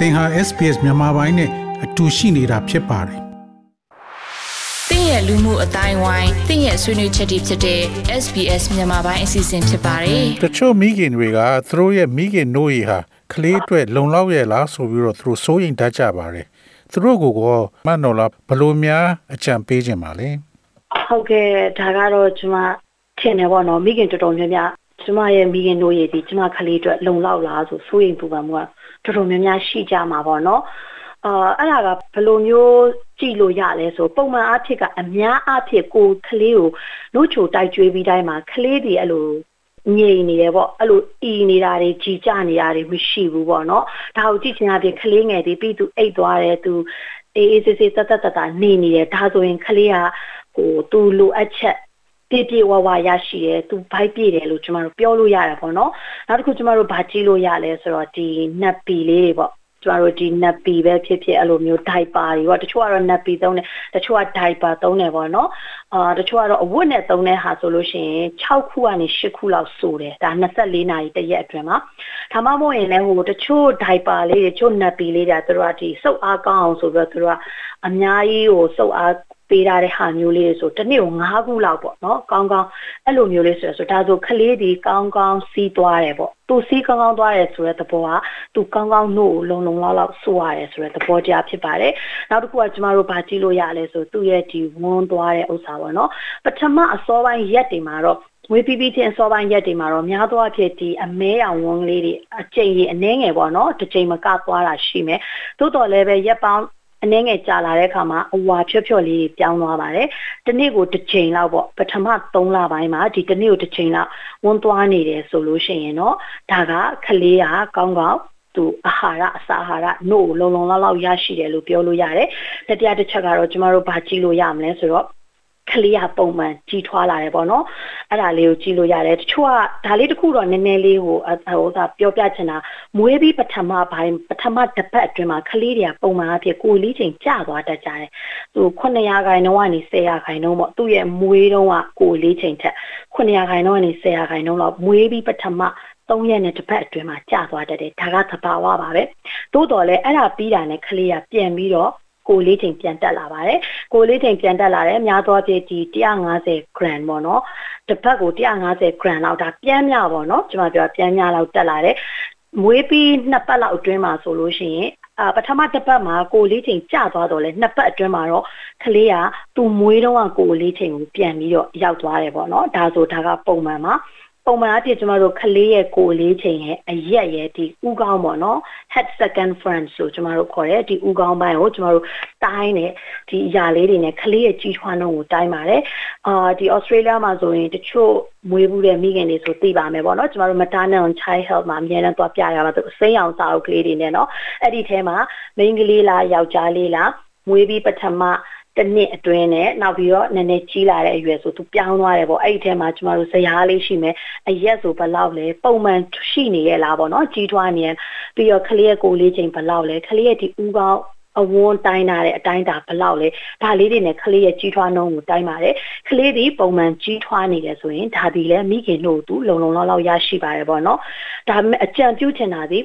သင်ဟာ SPS မြန်မာပိုင်းနဲ့အတူရှိနေတာဖြစ်ပါတယ်။သင်ရဲ့လူမှုအတိုင်းဝိုင်းသင်ရဲ့ဆွေးနွေးချက်တွေဖြစ်တဲ့ SBS မြန်မာပိုင်းအစီအစဉ်ဖြစ်ပါတယ်။တချို့မိခင်တွေကသူတို့ရဲ့မိခင်နို့ရီဟာကလေးအတွက်လုံလောက်ရဲ့လားဆိုပြီးတော့သူတို့စိုးရိမ်တတ်ကြပါတယ်။သူတို့ကိုကမတ်နော်လာဘလို့များအကြံပေးခြင်းပါလဲ။ဟုတ်ကဲ့ဒါကတော့ကျွန်မထင်တယ်ပေါ့နော်မိခင်တော်တော်များများကျမရဲ့မိခင်တို့ရဲ့ဒီကျမကလေးအတွက်လုံလောက်လားဆိုစိုးရိမ်ပူပန်မှုက တော်တော်များများရှိကြမှာပေါ့နော်အာအဲ့ဒါကဘယ်လိုမျိုးကြည့်လို့ရလဲဆိုပုံမှန်အားဖြင့်ကအများအားဖြင့်ကိုကလေးကိုနှုတ်ချိုတိုက်ကျွေးပြီးတိုင်းမှာကလေးတွေအဲ့လိုငြိမ်နေတယ်ပေါ့အဲ့လိုအီနေတာတွေကြီးကြနေတာတွေမရှိဘူးပေါ့နော်ဒါကိုကြည့်ချင်တာပြင်ကလေးငယ်တွေပြီးသူအိတ်သွားတယ်သူအေးအေးဆေးဆေးတတ်တတ်တတ်နေနေတယ်ဒါဆိုရင်ကလေးကဟိုသူလိုအပ်ချက် ပြည့်ပြည့်ဝဝရရှိတယ်သူဘိုက်ပြည့်တယ်လို့ကျမတို့ပြောလို့ရတယ်ပေါ့နော်နောက်တစ်ခုကျမတို့ဗာကြည့်လို့ရလဲဆိုတော့ဒီနက်ပီလေးတွေပေါ့ကျမတို့ဒီနက်ပီပဲဖြစ်ဖြစ်အဲ့လိုမျိုးဒိုက်ပါတွေပေါ့တချို့ကတော့နက်ပီသုံးတယ်တချို့ကဒိုက်ပါသုံးတယ်ပေါ့နော်အာတချို့ကတော့အဝတ်နဲ့သုံးတဲ့ဟာဆိုလို့ရှိရင်6ခုကနေ10ခုလောက်ဆိုတယ်ဒါ24နာရီတရက်အတွင်းမှာဒါမှမဟုတ်ရင်လည်းဟိုတချို့ဒိုက်ပါလေးတွေတချို့နက်ပီလေးတွေသူတို့ကဒီစုပ်အားကောင်းအောင်ဆိုပြီးတော့သူတို့ကအများကြီးဟိုစုပ်အား ပေးထားတဲ့ဟာမျိုးလေးဆိုတစ်နေ့ကို9ခုလောက်ပေါ့နော်ကောင်းကောင်းအဲ့လိုမျိုးလေးဆိုဆိုဒါဆိုခလေးဒီကောင်းကောင်းစီးသွားတယ်ပေါ့သူစီးကောင်းကောင်းသွားတယ်ဆိုတဲ့သဘောကသူကောင်းကောင်းနှုတ်လုံလုံလောက်လောက်ဆိုရတယ်ဆိုတဲ့သဘောတရားဖြစ်ပါတယ်နောက်တစ်ခုကကျမတို့ဗာကြည့်လို့ရလဲဆိုသူ့ရဲ့ဒီဝန်းသွားတဲ့ဥစ္စာပေါ့နော်ပထမအစောပိုင်းရက်တွေမှာတော့ဝေးပြီးပြီးချင်းအစောပိုင်းရက်တွေမှာတော့များသောအားဖြင့်ဒီအမဲရောင်ဝန်းလေးတွေအကျိန်ကြီးအနှဲငယ်ပေါ့နော်တစ်ချိန်မကသွားတာရှိမယ်သို့တော်လည်းပဲရက်ပေါင်း အနည်းငယ်ကြာလာတဲ့အခါမှာအဝါဖြော့ဖြော့လေးတွေပြောင်းသွားပါတယ်။ဒီနေ့ကိုတစ်ချိန်လောက်ပေါ့ပထမ3လပိုင်းမှာဒီဒီနေ့ကိုတစ်ချိန်လောက်ဝန်းသွားနေတယ်ဆိုလို့ရှိရင်တော့ဒါကခလေးကကောင်းကောင်းသူအာဟာရအစာအာဟာရနို့လုံလုံလောက်လောက်ရရှိတယ်လို့ပြောလို့ရတယ်။တတိယတစ်ချက်ကတော့ကျမတို့ဗာကြည့်လို့ရမလဲဆိုတော့ ကလေးကပုံမှန်ကြီးထွားလာတယ်ပေါ့နော်အဲ့ဒါလေးကိုကြည့်လို့ရတယ်တချို့ကဒါလေးတခုတော့နည်းနည်းလေးဟိုဟိုသာပြောပြချင်တာမွေးပြီးပထမပိုင်းပထမတစ်ပတ်အတွင်းမှာကလေးတွေကပုံမှန်အဖြစ်ကိုလေးချိန်ကျသွားတတ်ကြတယ်သူ900ခိုင်နှုန်းကနေ1000ခိုင်နှုန်းပေါ့သူ့ရဲ့မွေးတုံးကကိုလေးချိန်ထက်900ခိုင်နှုန်းကနေ1000ခိုင်နှုန်းလောက်မွေးပြီးပထမ3ရက်နဲ့တစ်ပတ်အတွင်းမှာကျသွားတတ်တယ်ဒါကသဘာဝပါပဲသို့တော်လည်းအဲ့ဒါပြီးတာနဲ့ကလေးကပြန်ပြီးတော့ ကိုလေးချိန်ပြန်တက်လာပါတယ်ကိုလေးချိန်ပြန်တက်လာတယ်များသောအားဖြင့်ဒီ150 gram ပေါ့နော်တစ်ပတ်ကို150 gram လောက်ဒါပြန်မြပေါ့နော်ကျွန်မပြောပြန်မြလောက်တက်လာတယ်မွေးပြီးနှစ်ပတ်လောက်အတွင်းမှာဆိုလို့ရှိရင်အာပထမတစ်ပတ်မှာကိုလေးချိန်ကျသွားတော့လဲနှစ်ပတ်အတွင်းမှာတော့ကလေးကသူ့မွေးတော့ကိုလေးချိန်ကိုပြန်ပြီးတော့ရောက်သွားတယ်ပေါ့နော်ဒါဆိုဒါကပုံမှန်ပါ ပုံမှန်အဖြစ်ကျမတို့ကလေးရဲ့ကိုယ်လေးချိန်ရဲ့အရက်ရဲ့ဒီဥကောင်းပေါ့နော် head second front ဆိုကျမတို့ခေါ်တယ်ဒီဥကောင်းပိုင်းကိုကျမတို့တိုင်းတယ်ဒီအရာလေးတွေနဲ့ကလေးရဲ့ကြီးထွားနှုန်းကိုတိုင်းပါတယ်အာဒီ Australia မှာဆိုရင်တချို့မွေးဘူးတဲ့မိခင်တွေဆိုသိပါမယ်ပေါ့နော်ကျမတို့ maternal child health မှာအများနဲ့သွားပြရမှာသူအစိမ်းအောင်စာအုပ်ကလေးတွေနဲ့နော်အဲ့ဒီထဲမှာမိန်းကလေးလားယောက်ျားလေးလားမွေးပြီးပထမ တစ်နှစ်အတွင်းနဲ့နောက်ပြီးတော့နည်းနည်းကြီးလာတဲ့အရွယ်ဆိုသူပြောင်းသွားတယ်ပေါ့အဲ့ဒီထဲမှာကျမတို့ဇရာလေးရှိမယ်အရက်ဆိုဘယ်လောက်လဲပုံမှန်ရှိနေရလားပေါ့နော်ကြီးထွားနေရပြီးတော့ကလေးရဲ့ကိုလေးချိန်ဘယ်လောက်လဲကလေးရဲ့ဒီဦးကောင်းအဝန်းတိုင်းတာတဲ့အတိုင်းတာဘယ်လောက်လဲဒါလေးတွေနဲ့ကလေးရဲ့ကြီးထွားနှုန်းကိုတိုင်းပါတယ်ကလေးဒီပုံမှန်ကြီးထွားနေတယ်ဆိုရင်ဒါဒီလည်းမိခင်တို့သူလုံလုံလောက်လောက်ရရှိပါတယ်ပေါ့နော်ဒါပေမဲ့အကြံပြုချင်တာဒီ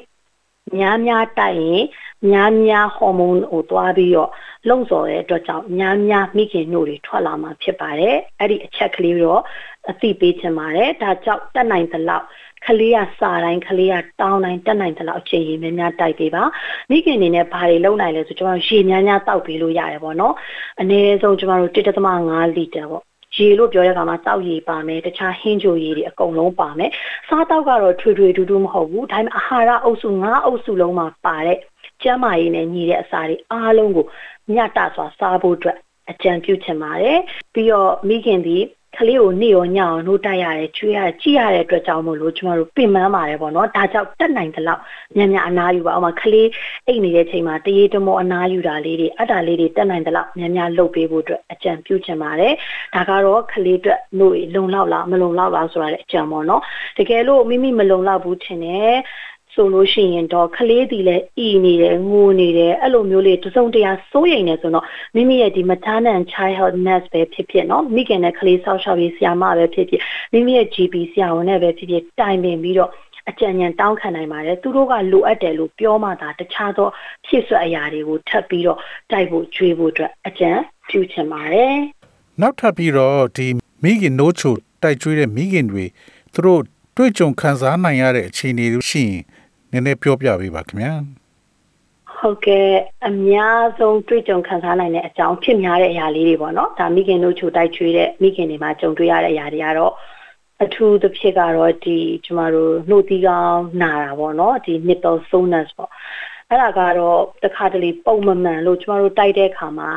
များများတိုက်ရင်များများဟော်မုန်းကိုတွားပြီးတော့လုံစော်တဲ့အတွက်ကြောင့်များများမိခင်နှုတ်တွေထွက်လာမှာဖြစ်ပါတယ်အဲ့ဒီအချက်ကလေးတော့အသိပေးချင်ပါတယ်ဒါကြောင့်တက်နိုင်သလောက်ကလေးကစာတိုင်းကလေးကတောင်းတိုင်းတက်နိုင်သလောက်အချိန်ကြီးများများတိုက်ပေးပါမိခင်အနေနဲ့ဘာတွေလုပ်နိုင်လဲဆိုကျွန်တော်ရေများများတောက်ပေးလို့ရတယ်ပေါ့နော်အနည်းဆုံးကျွန်တော်တို့1.5လီတာပေါ့ ရေလို့ပြောတဲ့အခါမှာတောက်ရေပါမယ်တခြားဟင်းချိုရည်တွေအကုန်လုံးပါမယ်စားတောက်ကတော့ထွေထွေတူတူမဟုတ်ဘူးဒါပေမဲ့အာဟာရအုပ်စု၅အုပ်စုလုံးမှာပါတဲ့ကျန်းမာရေးနဲ့ညီတဲ့အစာတွေအားလုံးကိုမျှတစွာစားဖို့အတွက်အကြံပြုချင်ပါတယ်ပြီးတော့မိခင်ဒီ ကလေးကိုနေရောညအောင်နှုတ်တိုက်ရတယ်ချွေးရတယ်ကြည့်ရတဲ့အတွက်ကြောင့်မို့လို့ကျမတို့ပင်ပန်းပါတယ်ပေါ့နော်ဒါကြောင့်တက်နိုင်သလောက်မြန်မြန်အနားယူပါအောင်မကလေးအိတ်နေတဲ့ချိန်မှာတရေတမောအနားယူတာလေးတွေအတာလေးတွေတက်နိုင်သလောက်မြန်မြန်လုပ်ပေးဖို့အတွက်အကြံပြုချင်ပါတယ်ဒါကတော့ကလေးအတွက်လို့လုံလောက်လားမလုံလောက်လားဆိုတာလည်းအကြံပေါ့နော်တကယ်လို့မိမိမလုံလောက်ဘူးထင်တယ် ဆိုလို့ရှိရင်တော့ကလေးတီလည်းအီနေတယ်ငိုနေတယ်အဲ့လိုမျိုးလေးတစုံတရာစိုးရိမ်နေဆိုတော့မိမိရဲ့ဒီ maternal child health nurse ပဲဖြစ်ဖြစ်เนาะမိခင်နဲ့ကလေးဆောက်ရှောက်ရေးဆရာမပဲဖြစ်ဖြစ်မိမိရဲ့ GP ဆရာဝန်နဲ့ပဲဖြစ်ဖြစ်တိုင်ပင်ပြီးတော့ အကြံဉာဏ်တောင်းခံနိုင်ပါတယ်သူတို့ကလိုအပ်တယ်လို့ပြောမှသာတခြားသောဖြည့်ဆွတ်အရာတွေကိုထပ်ပြီးတော့တိုက်ဖို့ကြွေးဖို့အတွက်အကြံပြုချင်ပါတယ်နောက်ထပ်ပြီးတော့ဒီမိခင်နိုးချိုတိုက်ကျွေးတဲ့မိခင်တွေသူတို့တွေ့ကြုံခံစားနိုင်ရတဲ့အခြေအနေရှိရင်န ည်းနည်းပြောပြပေးပါခင်ဗျာဟုတ်ကဲ့အများဆုံးတွေ့ကြုံခံစားနိုင်တဲ့အကြောင်းဖြစ်များတဲ့အရာလေးတွေပေါ့နော်ဒါမိခင်တို့ချိုတိုက်ချွေးတဲ့မိခင်တွေမှာကြုံတွေ့ရတဲ့အရာတွေကတော့အထူးသဖြင့်ကတော့ဒီကျမတို့နှုတ်သီးကောင်းနာတာပေါ့နော်ဒီ nipple soreness ပေါ့အဲ့ဒါကတော့တခါတလေပုံမမှန်လို့ကျမတို့တိုက်တဲ့အခါမှာ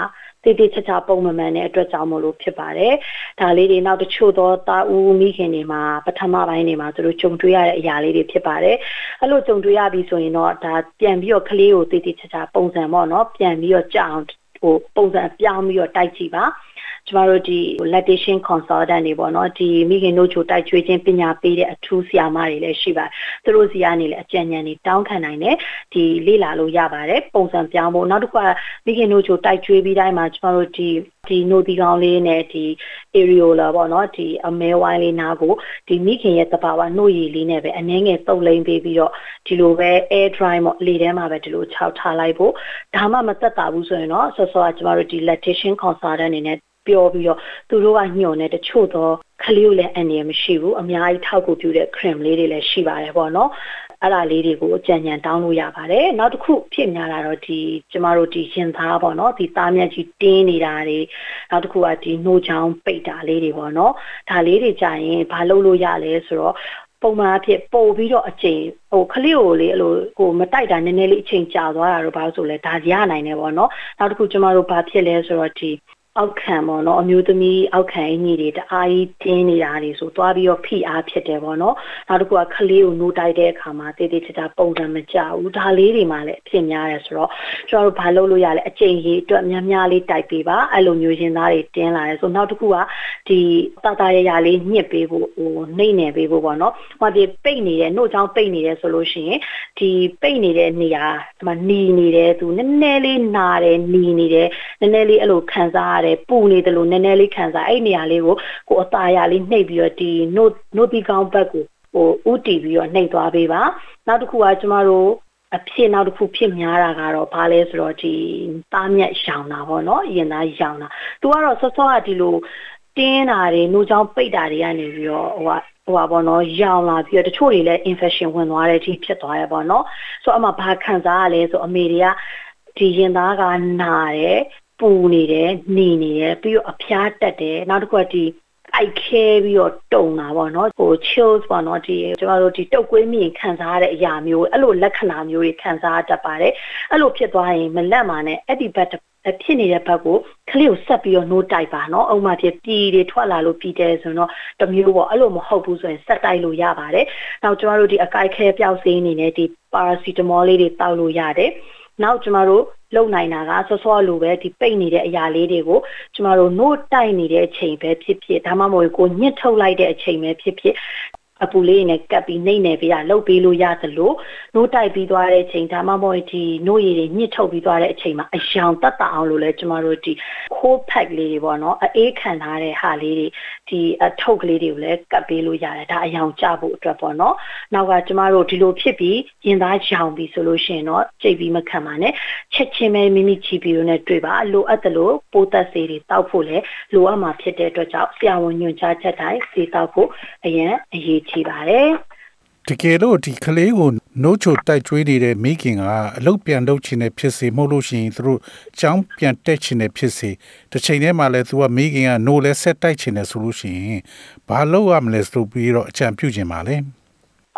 တိတိကျကျပုံမမှန်တဲ့အတွက်ကြောင့်မလို့ဖြစ်ပါတယ်။ဒါလေးတွေနောက်တချို့သောတာဦးမိခင်တွေမှာပထမပိုင်းတွေမှာသူတို့ကြုံတွေ့ရတဲ့အရာလေးတွေဖြစ်ပါတယ်။အဲ့လိုကြုံတွေ့ရပြီဆိုရင်တော့ဒါပြန်ပြီးတော့ကလေးကိုတိတိကျကျပုံစံပေါ့နော်ပြန်ပြီးတော့ကြအောင်ဟိုပုံစံပြောင်းပြီးတော့တိုက်ကြည့်ပါ။ ကျမတို့ဒီ lactation consultant တွေပေါ့နော်ဒီမိခင်တို့ချိုတိုက်ချွေးခြင်းပညာပေးတဲ့အထူးဆရာမတွေလည်းရှိပါတယ်သူတို့စီကနေလည်းအကြံဉာဏ်တွေတောင်းခံနိုင်တယ်ဒီလေ့လာလို့ရပါတယ်ပုံစံပြောင်းဖို့နောက်တစ်ခါမိခင်တို့ချိုတိုက်ချွေးပြီးတိုင်းမှာကျမတို့ဒီဒီနိုဒီကောင်လေးနဲ့ဒီ areola ပေါ့နော်ဒီအမဲဝိုင်းလေးနားကိုဒီမိခင်ရဲ့တဘာဝနှုတ်ရည်လေးနဲ့ပဲအနှဲငယ်တုပ်လိမ့်ပေးပြီးတော့ဒီလိုပဲ air dry ပေါ့လေထဲမှာပဲဒီလိုခြောက်ထားလိုက်ဖို့ဒါမှမသက်တာဘူးဆိုရင်တော့ဆော့ဆော့ကကျမတို့ဒီ lactation consultant အနေနဲ့ ပြောပြီးတော့သူတို့ကညှို့နေတချို့သောခလေးကိုလည်းအန်ရမရှိဘူးအများကြီးထောက်ကူပြုတဲ့ cream လေးတွေလည်းရှိပါတယ်ပေါ့နော်အဲ့ဒါလေးတွေကိုအကြံဉာဏ်တောင်းလို့ရပါတယ်နောက်တစ်ခုဖြစ်များလာတော့ဒီကျမတို့ဒီရင်သားပေါ့နော်ဒီသားမြတ်ကြီးတင်းနေတာတွေနောက်တစ်ခုကဒီနှိုးချောင်းပိတ်တာလေးတွေပေါ့နော်ဒါလေးတွေကြာရင်ဘာလုပ်လို့ရလဲဆိုတော့ပုံမှန်အဖြစ်ပို့ပြီးတော့အချိန်ဟိုခလေးကိုလေအဲ့လိုဟိုမတိုက်တာနည်းနည်းလေးအချိန်ကြာသွားတာတော့ဘာလို့ဆိုလဲဒါရနိုင်တယ်ပေါ့နော်နောက်တစ်ခုကျမတို့ဘာဖြစ်လဲဆိုတော့ဒီ အောက်ခံပေါ့နော်အမျိုးသမီးအောက်ခံအင်းကြီးတွေတအားကြီးတင်းနေတာတွေဆိုသွားပြီးတော့ဖိအားဖြစ်တယ်ပေါ့နော်နောက်တစ်ခုကခလေးကိုနိုးတိုက်တဲ့အခါမှာတေးသေးချာချာပုံစံမကြဘူးဒါလေးတွေမှလည်းအဖြစ်များတယ်ဆိုတော့ကျွန်တော်တို့ဘာလုပ်လို့ရလဲအချိန်ကြီးအတွက်များများလေးတိုက်ပေးပါအဲ့လိုမျိုးရင်သားတွေတင်းလာတယ်ဆိုနောက်တစ်ခုကဒီတာတာရရလေးညှစ်ပေးဖို့ဟိုနှိမ့်နေပေးဖို့ပေါ့နော်ဟိုဒီပိတ်နေတယ်နှုတ်ချောင်းပိတ်နေတယ်ဆိုလို့ရှိရင်ဒီပိတ်နေတဲ့နေရာဒီမှာหนีနေတယ်သူနည်းနည်းလေးနာတယ်หนีနေတယ်နည်းနည်းလေးအဲ့လိုခံစားရတယ် ယ်ပူနေတယ်လို့နည်းနည်းလေးခံစားအဲ့နေရာလေးကိုကိုအသားရလေးနှိပ်ပြီးတော့ဒီနို့နို့ဒီကောင်းဘက်ကိုဟိုဥတီပြီးတော့နှိပ်သွားပေးပါနောက်တစ်ခုကကျမတို့အဖြစ်နောက်တစ်ခုဖြစ်များတာကတော့ဘာလဲဆိုတော့ဒီသားမြက်ရောင်တာပေါ့နော်ရင်သားရောင်တာသူကတော့ဆော့ဆော့ကဒီလိုတင်းတာတွေနှုတ်ချောင်းပိတ်တာတွေကနေပြီးတော့ဟိုကဟိုပါဘောနော်ရောင်လာပြီးတော့တချို့တွေလည်း infection ဝင်သွားတဲ့အထိဖြစ်သွားရပါတော့ဆိုတော့အမှဘာခံစားရလဲဆိုအမေတွေကဒီရင်သားကနာတယ် ပူနေတယ်နေနေတယ်ပြီးတော့အဖျားတက်တယ်နောက်တစ်ခုကဒီအိုက်ခဲပြီးတော့တုံတာပေါ့နော်ဟို chills ပေါ့နော်ဒီကျမတို့ဒီတုတ်ကွေးမြင်ခံစားရတဲ့အရာမျိုးအဲ့လိုလက္ခဏာမျိုးတွေခံစားတတ်ပါတယ်အဲ့လိုဖြစ်သွားရင်မလက်မာနဲ့အဲ့ဒီဘက်ဖြစ်နေတဲ့ဘက်ကိုကလေးကိုဆက်ပြီးတော့နှိုးတိုက်ပါเนาะအုံမှဖြစ်ပြည်တွေထွက်လာလို့ပြည်တယ်ဆိုတော့တမျိုးပေါ့အဲ့လိုမဟုတ်ဘူးဆိုရင်ဆက်တိုက်လို့ရပါတယ်နောက်ကျမတို့ဒီအကိုက်ခဲပျောက်စေးအနေနဲ့ဒီပါရာစီတမောလေးတွေတောက်လို့ရတယ် နောက်ကျမတို့လုံနိုင်တာကစောစောလိုပဲဒီပိတ်နေတဲ့အရာလေးတွေကိုကျမတို့နို့တိုက်နေတဲ့အချိန်ပဲဖြစ်ဖြစ်ဒါမှမဟုတ်ကိုညှစ်ထုတ်လိုက်တဲ့အချိန်ပဲဖြစ်ဖြစ် အပူလေးနဲ့ကပ်ပြီးနှိမ့်နေပြီးရလှုပ်ပေးလို့ရသလိုနိုးတိုက်ပြီးသွားတဲ့အချိန်ဒါမှမဟုတ်ဒီနိုးရည်တွေညှစ်ထုတ်ပြီးသွားတဲ့အချိန်မှာအယောင်တက်တာအောင်လို့လဲကျမတို့ဒီခိုးဖက်လေးတွေပေါ့နော်အေးခံထားတဲ့ဟာလေးတွေဒီအထုပ်ကလေးတွေကိုလည်းကပ်ပေးလို့ရတယ်ဒါအယောင်ကျဖို့အတွက်ပေါ့နော်နောက်ကကျမတို့ဒီလိုဖြစ်ပြီးရင်သားရောင်ပြီးဆိုလို့ရှိရင်တော့ကြိတ်ပြီးမခံပါနဲ့ချက်ချင်းပဲမိမိချီပြီးတော့နဲ့တွေ့ပါလိုအပ်သလိုပိုးသက်စေးတွေတောက်ဖို့လည်းလိုအပ်မှာဖြစ်တဲ့အတွက်ကြောင့်ဆရာဝန်ညွှန်ကြားချက်တိုင်းစေတောက်ဖို့အရင်အရေးကြီးပါတယ်တကယ်လို့ဒီကလေးကိုနှုတ်ချိုတိုက်ကျွေးနေတဲ့မိခင်ကအလုတ်ပြန်လုပ်ချင်တဲ့ဖြစ်စေမဟုတ်လို့ရှိရင်သူတို့ကြောင်းပြန်တက်ချင်တဲ့ဖြစ်စေတစ်ချိန်တည်းမှာလည်းသူကမိခင်ကနိုးလဲဆက်တိုက်ချင်တယ်ဆိုလို့ရှိရင်ဘာလုပ်ရမလဲဆိုပြီးတော့အကြံပြုချင်ပါလေ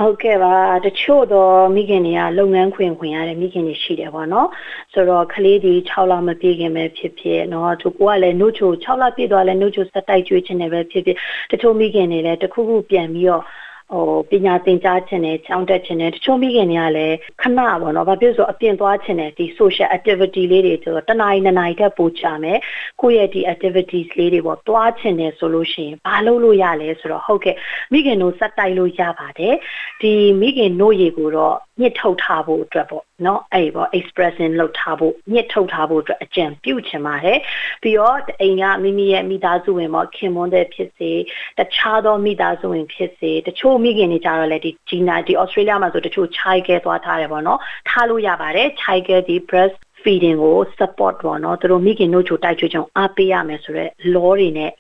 ဟုတ်ကဲ့ပါတချို့တော့မိခင်တွေကလုပ်ငန်းခွင်ခွင်ရတဲ့မိခင်တွေရှိတယ်ပေါ့နော်ဆိုတော့ကလေးတွေ6လမပြည့်ခင်ပဲဖြစ်ဖြစ်နော်သူကိုကလည်းနှုတ်ချို6လပြည့်သွားလဲနှုတ်ချိုဆက်တိုက်ကျွေးခြင်းတွေပဲဖြစ်ဖြစ်တချို့မိခင်တွေလည်းတခုခုပြန်ပြီးတော့ ဟိုပညာသင်ကြားခြင်းနဲ့ကျောင်းတက်ခြင်းနဲ့တချို့မိခင်တွေကလည်းခဏပေါ့နော်။ဘာဖြစ်လို့ဆိုအပြင်သွားခြင်းနဲ့ဒီ social activity လေးတွေဆိုတော့တနားရီနှစ်နာရီတက်ပို့ချမယ်။ကိုယ့်ရဲ့ဒီ activities လေးတွေပေါ့သွားခြင်းနဲ့ဆိုလို့ရှိရင်ဘာလုပ်လို့ရလဲဆိုတော့ဟုတ်ကဲ့မိခင်တို့စက်တိုက်လို့ရပါတယ်။ဒီမိခင်တို့ရေကိုတော့ညှစ်ထုတ်ထားဖို့အတွက်ပေါ့ နော်အဲ့ပေါ့ expressing လုပ်ထားဖို့ညှစ်ထုတ်ထားဖို့အတွက်အကြံပြုချင်ပါတယ်ပြီးတော့အိမ်ကမိမိရဲ့မိသားစုဝင်ပေါ့ခင်မွန်းတဲ့ဖြစ်စေတခြားသောမိသားစုဝင်ဖြစ်စေတချို့မိခင်တွေကြတော့လေဒီဂျီနာဒီ Australia မှာဆိုတချို့ child care သွားထားတယ်ပေါ့နော်ထားလို့ရပါတယ် child care ဒီ breast feeding ကို support ပေါ့နော်သူတို့မိခင်တို့ချိုတိုက်ချွေးချောင်းအားပေးရမယ်ဆိုတော့ law တွေနဲ့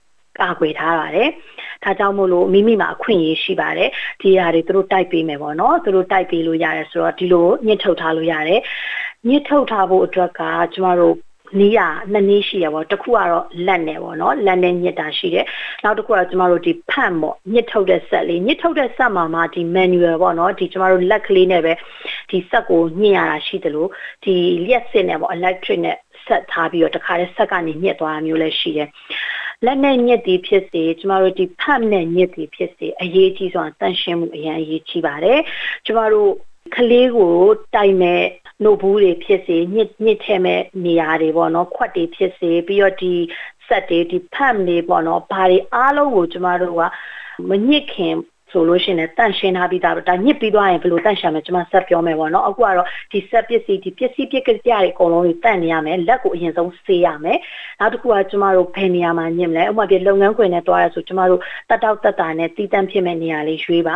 ကာကွယ်ထားပါတယ်။ဒါကြောင့်မို့လို့မိမိမှာအခွင့်အရေးရှိပါတယ်။ဒီဟာတွေသူတို့တိုက်ပေးမယ်ပေါ့နော်။သူတို့တိုက်ပေးလို့ရတယ်ဆိုတော့ဒီလိုညှစ်ထုတ်ထားလို့ရတယ်။ညှစ်ထုတ်ထားဖို့အတွက်ကကျမတို့နီးရနှစ်နည်းရှိရပေါ့တစ်ခုကတော့လက်နဲ့ပေါ့နော်လက်နဲ့ညစ်တာရှိတယ်နောက်တစ်ခုကတော့ကျမတို့ဒီဖန့်ပေါ့ညစ်ထုတ်တဲ့ဆက်လေးညစ်ထုတ်တဲ့ဆက်မှာမှဒီ manual ပေါ့နော်ဒီကျမတို့လက်ကလေးနဲ့ပဲဒီဆက်ကိုညှစ်ရတာရှိတယ်လို့ဒီလျှက်စစ်နဲ့ပေါ့ electric နဲ့ဆက်ထားပြီးတော့တခါတည်းဆက်ကနေညှစ်သွားတာမျိုးလည်းရှိတယ် လက်နဲ့ညစ်သည်ဖြစ်စေကျမတို့ဒီဖတ်နဲ့ညစ်သည်ဖြစ်စေအရေးကြီးစွာတန့်ရှင်းမှုအရင်အရေးကြီးပါတယ်ကျမတို့ကလေးကိုတိုင်မဲ့နှုတ်ဘူးတွေဖြစ်စေညစ်ညစ်ထဲမဲ့နေရာတွေပေါ့နော်ခွက်တွေဖြစ်စေပြီးတော့ဒီဆက်တွေဒီဖတ်တွေပေါ့နော်ဘာတွေအားလုံးကိုကျမတို့ကမညစ်ခင် ဆိုလို့ရှိရင်တန့်ရှင်းထားပြီးသားဒါညစ်ပြီးသွားရင်ဘယ်လိုတန့်ရှင်းမလဲကျွန်မဆက်ပြောမယ်ပေါ့နော်အခုကတော့ဒီဆက်ပစ္စည်းဒီပစ္စည်းပစ္စည်းတွေအကုန်လုံးတွေတန့်နေရမယ်လက်ကိုအရင်ဆုံးဆေးရမယ်နောက်တစ်ခုကကျွန်မတို့ဘယ်နေရာမှာညစ်မလဲဥပမာပြလုပ်ငန်းခွင်နဲ့တွားရဆိုကျွန်မတို့တတ်တောက်တတ်တာနဲ့တည်တံ့ဖြစ်မဲ့နေရာလေးရွေးပါ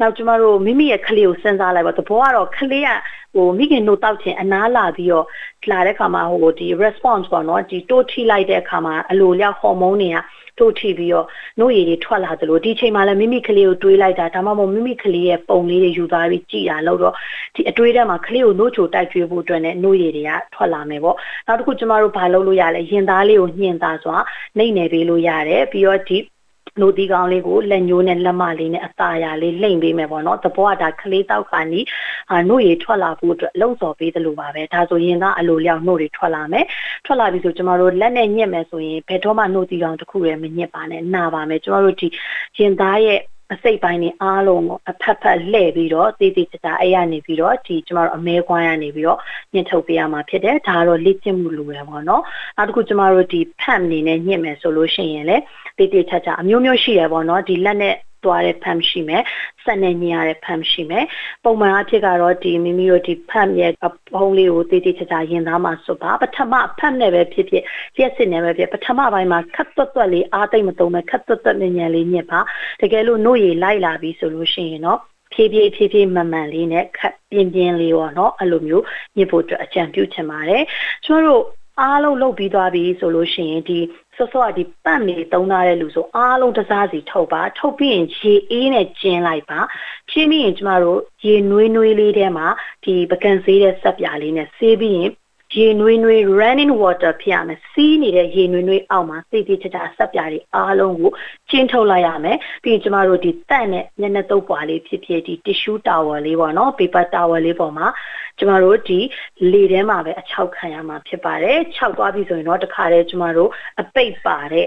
နောက်ကျွန်မတို့မိမိရဲ့ကလေးကိုစဉ်းစားလိုက်ပါသဘောကတော့ကလေးကဟိုမိခင်တို့တောက်ခြင်းအနားလာပြီးတော့လာတဲ့ခါမှာဟိုဒီ response ပေါ့နော်ဒီတိုးထိလိုက်တဲ့အခါမှာအလိုလျောက်ဟော်မုန်းတွေက တို့ထိပြီးတော့နှုတ်ရည်တွေထွက်လာသလိုဒီချိန်မှာလည်းမိမိကလေးကိုတွေးလိုက်တာဒါမှမဟုတ်မိမိကလေးရဲ့ပုံလေးတွေယူသွားပြီးကြည်တာလို့တော့ဒီအတွေးထဲမှာကလေးကိုနှုတ်ချိုတိုက်ကျွေးဖို့အတွက်နဲ့နှုတ်ရည်တွေကထွက်လာမယ်ပေါ့နောက်တစ်ခုကျမတို့ဘာလုပ်လို့ရလဲရင်သားလေးကိုညှင်သားစွာနှိမ့်နယ်ပေးလို့ရတယ်ပြီးတော့ဒီ နိုဒီကောင်လေးကိုလက်ညိုးနဲ့လက်မလေးနဲ့အသာရလေးလိမ့်ပေးမယ်ပေါ့နော်တဘောကဒါကလေးတောက်ခါနီးအာနှုတ်ရည်ထွက်လာဖို့အတွက်လုံစော်ပေးတယ်လို့ပါပဲဒါဆိုရင်ကအလိုလျောက်နှုတ်တွေထွက်လာမယ်ထွက်လာပြီဆိုကျမတို့လက်နဲ့ညက်မယ်ဆိုရင်ဘယ်တော့မှနှုတ်ဒီကောင်တစ်ခုလည်းမညက်ပါနဲ့နာပါမယ်ကျမတို့ဒီရင်သားရဲ့ အစိတ်ပိုင်းတွေအားလုံးကိုအဖက်ဖက်လှည့်ပြီးတော့တေးသေးချာချာအဲ့ရနေပြီးတော့ဒီကျမတို့အမဲခွာရနေပြီးတော့ညှစ်ထုတ်ပေးရမှာဖြစ်တယ်ဒါကတော့လေ့ကျင့်မှုလိုရပါတော့နောက်တစ်ခုကျမတို့ဒီဖက်အနေနဲ့ညှစ်မယ်ဆိုလို့ရှိရင်လည်းတေးသေးချာချာအမျိုးမျိုးရှိရပါတော့ဒီလက်နဲ့ သွားတဲ့ဖမ်ရှိမယ်ဆက်နေညရတဲ့ဖမ်ရှိမယ်ပုံမှန်အဖြစ်ကတော့ဒီမိမိတို့ဒီဖမ်ရဲ့ဖုံးလေးကိုတေးသေးချာချာရင်သားမှာစွပ်ပါပထမဖမ်နဲ့ပဲဖြစ်ဖြစ်ရက်စစ်နဲ့ပဲဖြစ်ပထမပိုင်းမှာခတ်သွက်သွက်လေးအားသိမ့်မသုံးမဲ့ခတ်သွက်သွက်ညံ့လေးညစ်ပါတကယ်လို့နှုတ်ရည်လိုက်လာပြီဆိုလို့ရှိရင်တော့ဖြည်းဖြည်းဖြည်းဖြည်းမှန်မှန်လေးနဲ့ခက်ပြင်းပြင်းလေးပေါ့နော်အဲ့လိုမျိုးညစ်ဖို့အတွက်အကြံပြုချင်ပါတယ်ကျွန်တော်တို့ အားလုံးလုပ်ပြီးသွားပြီဆိုလို့ရှိရင်ဒီဆော့ဆော့ကဒီပတ်နေသုံးထားတဲ့လူဆိုအားလုံးတစားစီထုတ်ပါထုတ်ပြီးရင်ရေအေးနဲ့ကျင်းလိုက်ပါချင်းပြီးရင်ကျမတို့ရေနွေးနွေးလေးထဲမှာဒီပကံဆေးတဲ့ဆက်ပြာလေးနဲ့ဆေးပြီးရင် ရေနွေးနွေး running water ဖြစ်ရမယ်စီးနေတဲ့ရေနွေးနွေးအောက်မှာသိသိချာချာဆက်ပြားတွေအားလုံးကိုချင်းထုတ်လိုက်ရမယ်ပြီးရင်ကျမတို့ဒီတန့်နဲ့မျက်နှာတုပ်ပွားလေးဖြစ်ဖြစ်ဒီ tissue towel လေးပေါ့နော် paper towel လေးပေါ်မှာကျမတို့ဒီလေထဲမှာပဲအချောက်ခံရမှာဖြစ်ပါတယ်ခြောက်သွားပြီဆိုရင်တော့တခါတည်းကျမတို့အပိတ်ပါတဲ့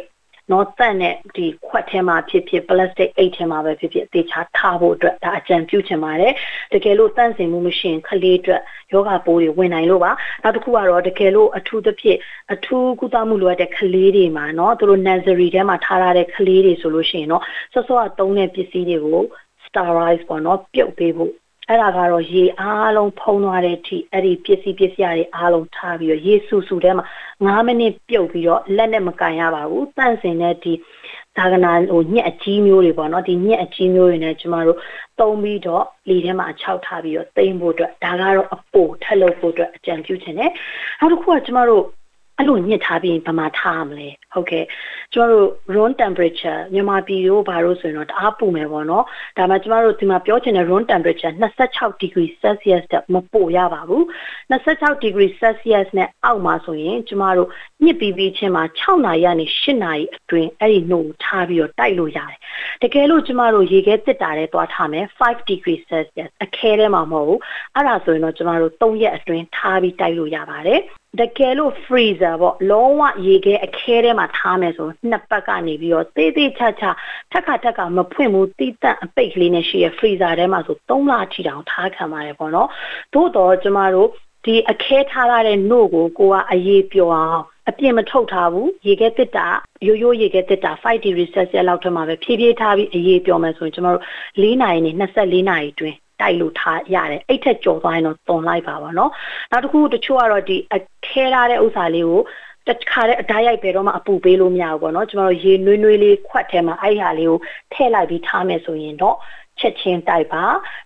နော်တန့်နဲ့ဒီခွက်ထဲမှာဖြစ်ဖြစ် plastic အိတ်ထဲမှာပဲဖြစ်ဖြစ်သေချာထားဖို့အတွက်ဒါအကြံပြုချင်ပါတယ်တကယ်လို့တန့်စင်မှုမရှိရင်ခလေးအတွက်ယောဂပိုးတွေဝင်နိုင်လို့ပါနောက်တစ်ခုကတော့တကယ်လို့အထူးသဖြင့်အထူးကုသမှုလိုအပ်တဲ့ခလေးတွေမှာနော်သူတို့ nursery ထဲမှာထားရတဲ့ခလေးတွေဆိုလို့ရှိရင်တော့စောစောကသုံးတဲ့ပစ္စည်းတွေကို sterilize ပေါ့နော်ပြုတ်ပေးဖို့ အဲ့ဒါကတော့ရေအားလုံးဖုံးသွားတဲ့အထိအဲ့ဒီပစ္စည်းပစ္စည်းတွေအားလုံးထားပြီးတော့ရေဆူဆူထဲမှာ9မိနစ်ပြုတ်ပြီးတော့လက်နဲ့မကန်ရပါဘူးတန့်စင်တဲ့ဒီဒါကနာဟိုညက်အကြီးမျိုးတွေပေါ့နော်ဒီညက်အကြီးမျိုးတွေနဲ့ကျမတို့သုံးပြီးတော့လေထဲမှာခြောက်ထားပြီးတော့တိမ့်ဖို့အတွက်ဒါကတော့အပိုထက်လို့ဖို့အတွက်အကြံပြုချင်တယ်နောက်တစ်ခုကကျမတို့ အဲ့လိုညစ်ထားပြီးဘာမှထားမလဲဟုတ်ကဲ့ကျမတို့ room temperature မြန်မာပြည်တို့ဘာလို့ဆိုရင်တော့တအားပူမယ်ပေါ့နော်ဒါမှကျမတို့ဒီမှာပြောချင်တဲ့ room temperature 26 degree celsius တက်မပိုရပါဘူး26 degree celsius နဲ့အောက်မှာဆိုရင်ကျမတို့ညစ်ပြီးပြီးချင်းမှာ6နာရီကနေ8နာရီအတွင်းအဲ့ဒီနှုတ်ထားပြီးတော့တိုက်လို့ရတယ်တကယ်လို့ကျမတို့ရေခဲတစ်တာတဲ့သွားထားမယ်5 degree celsius အခဲထဲမှာမဟုတ်ဘူးအဲ့ဒါဆိုရင်တော့ကျမတို့3ရက်အတွင်းထားပြီးတိုက်လို့ရပါတယ် တကယ်လို့ freezer ပေါ့လုံးဝရေခဲအခဲထဲမှာထားမယ်ဆိုနှစ်ပတ်ကနေပြီးတော့သေးသေးချာချာထက်ခါထက်ခါမဖွင့်ဘူးတိတန့်အပိတ်ကလေးနဲ့ရှိရ freezer ထဲမှာဆို3လအထိတောင်ထားခံပါတယ်ပေါ့နော်သို့တော့ကျမတို့ဒီအခဲထားရတဲ့နှုတ်ကိုကိုကအရေးပြောအောင်အပြင်းမထုတ်ထားဘူးရေခဲတစ်တာရိုးရိုးရေခဲတစ်တာ5 degree celsius လောက်ထက်မှာပဲဖြည်းဖြည်းထားပြီးအရေးပြောမယ်ဆိုရင်ကျမတို့၄နာရီနဲ့24နာရီတွင် တိုက်လို့ထားရတယ်အဲ့ထက်ကြော်သွားရင်တော့တွန်လိုက်ပါပါနော်နောက်တစ်ခုတချို့ကတော့ဒီအခဲထားတဲ့ဥစ္စာလေးကိုတခါတဲ့အသားရိုက်ပဲတော့မှအပူပေးလို့မရဘူးပေါ့နော်ကျွန်တော်တို့ရေနွေးနွေးလေးခွက်ထဲမှာအဲ့ဟာလေးကိုထည့်လိုက်ပြီးထားမယ်ဆိုရင်တော့ချက်ချင်းတိုက်ပါ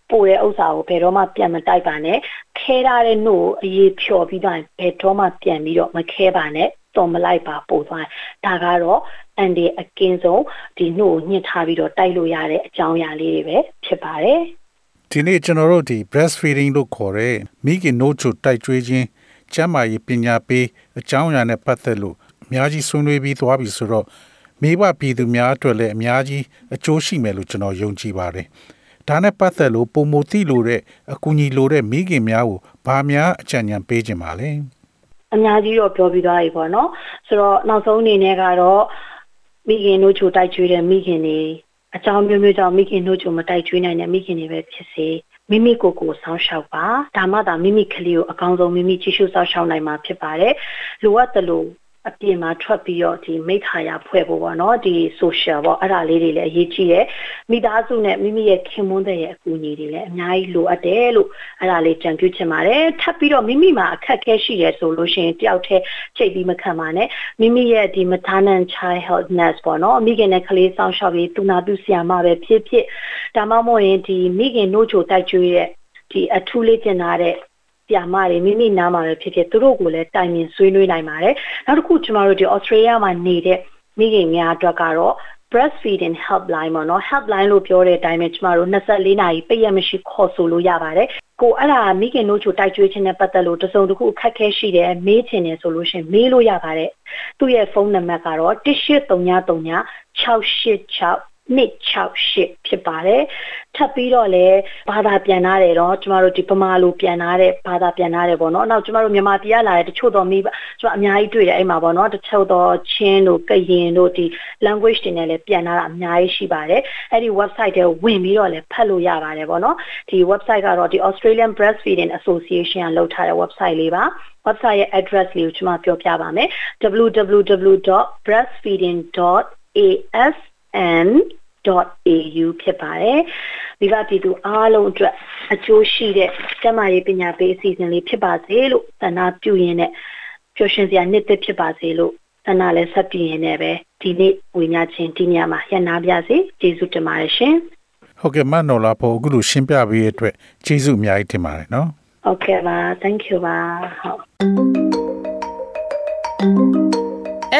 ပိုတဲ့ဥစ္စာကိုဘယ်တော့မှပြန်မတိုက်ပါနဲ့ခဲထားတဲ့နှုတ်ကိုအရေးဖြော်ပြီးတော့ဘယ်တော့မှပြန်ပြီးတော့မခဲပါနဲ့တော်မလိုက်ပါပို့သွားဒါကတော့အန်ဒီအကင်းဆုံးဒီနှုတ်ကိုညှစ်ထားပြီးတော့တိုက်လို့ရတဲ့အကြောင်းအရာလေးတွေပဲဖြစ်ပါတယ် ဒီနေ့ကျွန်တော်တို့ဒီ breastfeeding လို့ခေါ်တဲ့မိခင်နို့ချိုတိုက်ကျွေးခြင်းကျန်းမာရေးပညာပေးအကြောင်းအရာနဲ့ပတ်သက်လို့အများကြီးဆွေးနွေးပြီးသွားပြီဆိုတော့မိဘပြည်သူများအတွက်လည်းအများကြီးအကျိုးရှိမယ်လို့ကျွန်တော်ယုံကြည်ပါတယ်။ဒါနဲ့ပတ်သက်လို့ပုံမသိလို့တဲ့အကူအညီလိုတဲ့မိခင်များကိုဘာများအကြံဉာဏ်ပေးခြင်းပါလဲ။အများကြီးတော့ပြောပြီးသွားပြီပေါ့နော်ဆိုတော့နောက်ဆုံးအနေနဲ့ကတော့မိခင်တို့ချိုတိုက်ကျွေးတဲ့မိခင်တွေ အကြောင်းမျိုးမျိုးကြောင့်မိခင်တို့ချိုမတိုက်ကျွေးနိုင်တဲ့မိခင်တွေပဲဖြစ်စေမိမိကိုယ်ကိုယ်စောင့်ရှောက်ပါဒါမှသာမိမိကလေးကိုအကောင်းဆုံးမိမိကြည့်ရှုစောင့်ရှောက်နိုင်မှာဖြစ်ပါတယ်လိုအပ်တယ်လို့ အပြင်မှာထွက်ပြီးတော့ဒီမိခါရဖွဲ့ဖို့ပေါ့နော်ဒီ social ပေါ့အဲ့ဒါလေးတွေလည်းအရေးကြီးတယ်မိသားစုနဲ့မိမိရဲ့ခင်မွန်းတဲ့ရဲ့အကူအညီတွေလည်းအများကြီးလိုအပ်တယ်လို့အဲ့ဒါလေးကြံပြုချင်ပါတယ်ထပ်ပြီးတော့မိမိမှာအခက်အခဲရှိတယ်ဆိုလို့ရှိရင်တယောက်တည်းချိန်ပြီးမခံပါနဲ့မိမိရဲ့ဒီ maternal child health nurse ပေါ့နော်မိခင်နဲ့ကလေးစောင့်ရှောက်ပြီးသူနာပြုဆရာမပဲဖြစ်ဖြစ်ဒါမှမဟုတ်ရင်ဒီမိခင်နှိုးချိုတိုက်ကျွေးတဲ့ဒီအထူးလေးကျင်လာတဲ့ ဆရာမတွေမိမိနားမှာပဲဖြစ်ဖြစ်သူတို့ကိုလည်းတိုင်ပင်ဆွေးနွေးနိုင်ပါတယ်နောက်တစ်ခုကျမတို့ဒီ Australia မှာနေတဲ့မိခင်များအတွက်ကတော့ breastfeeding helpline ပေါ့နော် helpline လို့ပြောတဲ့အတိုင်းပဲကျမတို့24နာရီပိတ်ရမရှိခေါ်ဆိုလို့ရပါတယ်ကိုအဲ့ဒါမိခင်တို့ချိုတိုက်ကျွေးခြင်းနဲ့ပတ်သက်လို့တစုံတစ်ခုအခက်အခဲရှိတယ်မေးချင်တယ်ဆိုလို့ရှိရင်မေးလို့ရပါတယ်သူ့ရဲ့ဖုန်းနံပါတ်ကတော့1833 686 268ဖြစ်ပါတယ်ထပ်ပြီးတော့လည်းဘာသာပြန်ထားတယ်တော့ကျမတို့ဒီပမာလိုပြန်ထားတဲ့ဘာသာပြန်ထားတယ်ပေါ့နော်နောက်ကျမတို့မြန်မာပြည်ကလာတဲ့တချို့တော့မိကျမအများကြီးတွေ့တယ်အဲ့မှာပေါ့နော်တချို့တော့ချင်းတို့ကရင်တို့ဒီ language တွေနဲ့လည်းပြန်ထားတာအများကြီးရှိပါတယ်အဲ့ဒီ website တွေဝင်ပြီးတော့လည်းဖတ်လို့ရပါတယ်ပေါ့နော်ဒီ website ကတော့ဒီ Australian Breastfeeding Association ကလုပ်ထားတဲ့ website လေးပါ website ရဲ့ address လေးကိုကျွန်မပြောပြပါမယ် www.breastfeeding.as n.au ဖြစ်ပါတယ်မိဘပြည်သူအားလုံးအတွက်အကျိုးရှိတဲ့ကျန်းမာရေးပညာပေးအစီအစဉ်လေးဖြစ်ပါစေလို့သန္တာပြုရင်းနဲ့ပျော်ရွှင်စရာနှစ်သက်ဖြစ်ပါစေလို့သန္တာလည်းဆက်ပြင်းနေပဲဒီနေ့ဝိညာဉ်ချင်းဒီညမှာရန်နာပါစေကျေးဇူးတင်ပါတယ်ရှင်ဟုတ်ကဲ့မနော်လာဖို့အခုလိုရှင်းပြပေးရတဲ့အတွက်ကျေးဇူးအများကြီးတင်ပါတယ်နော်ဟုတ်ကဲ့ပါ thank you ပါဟုတ်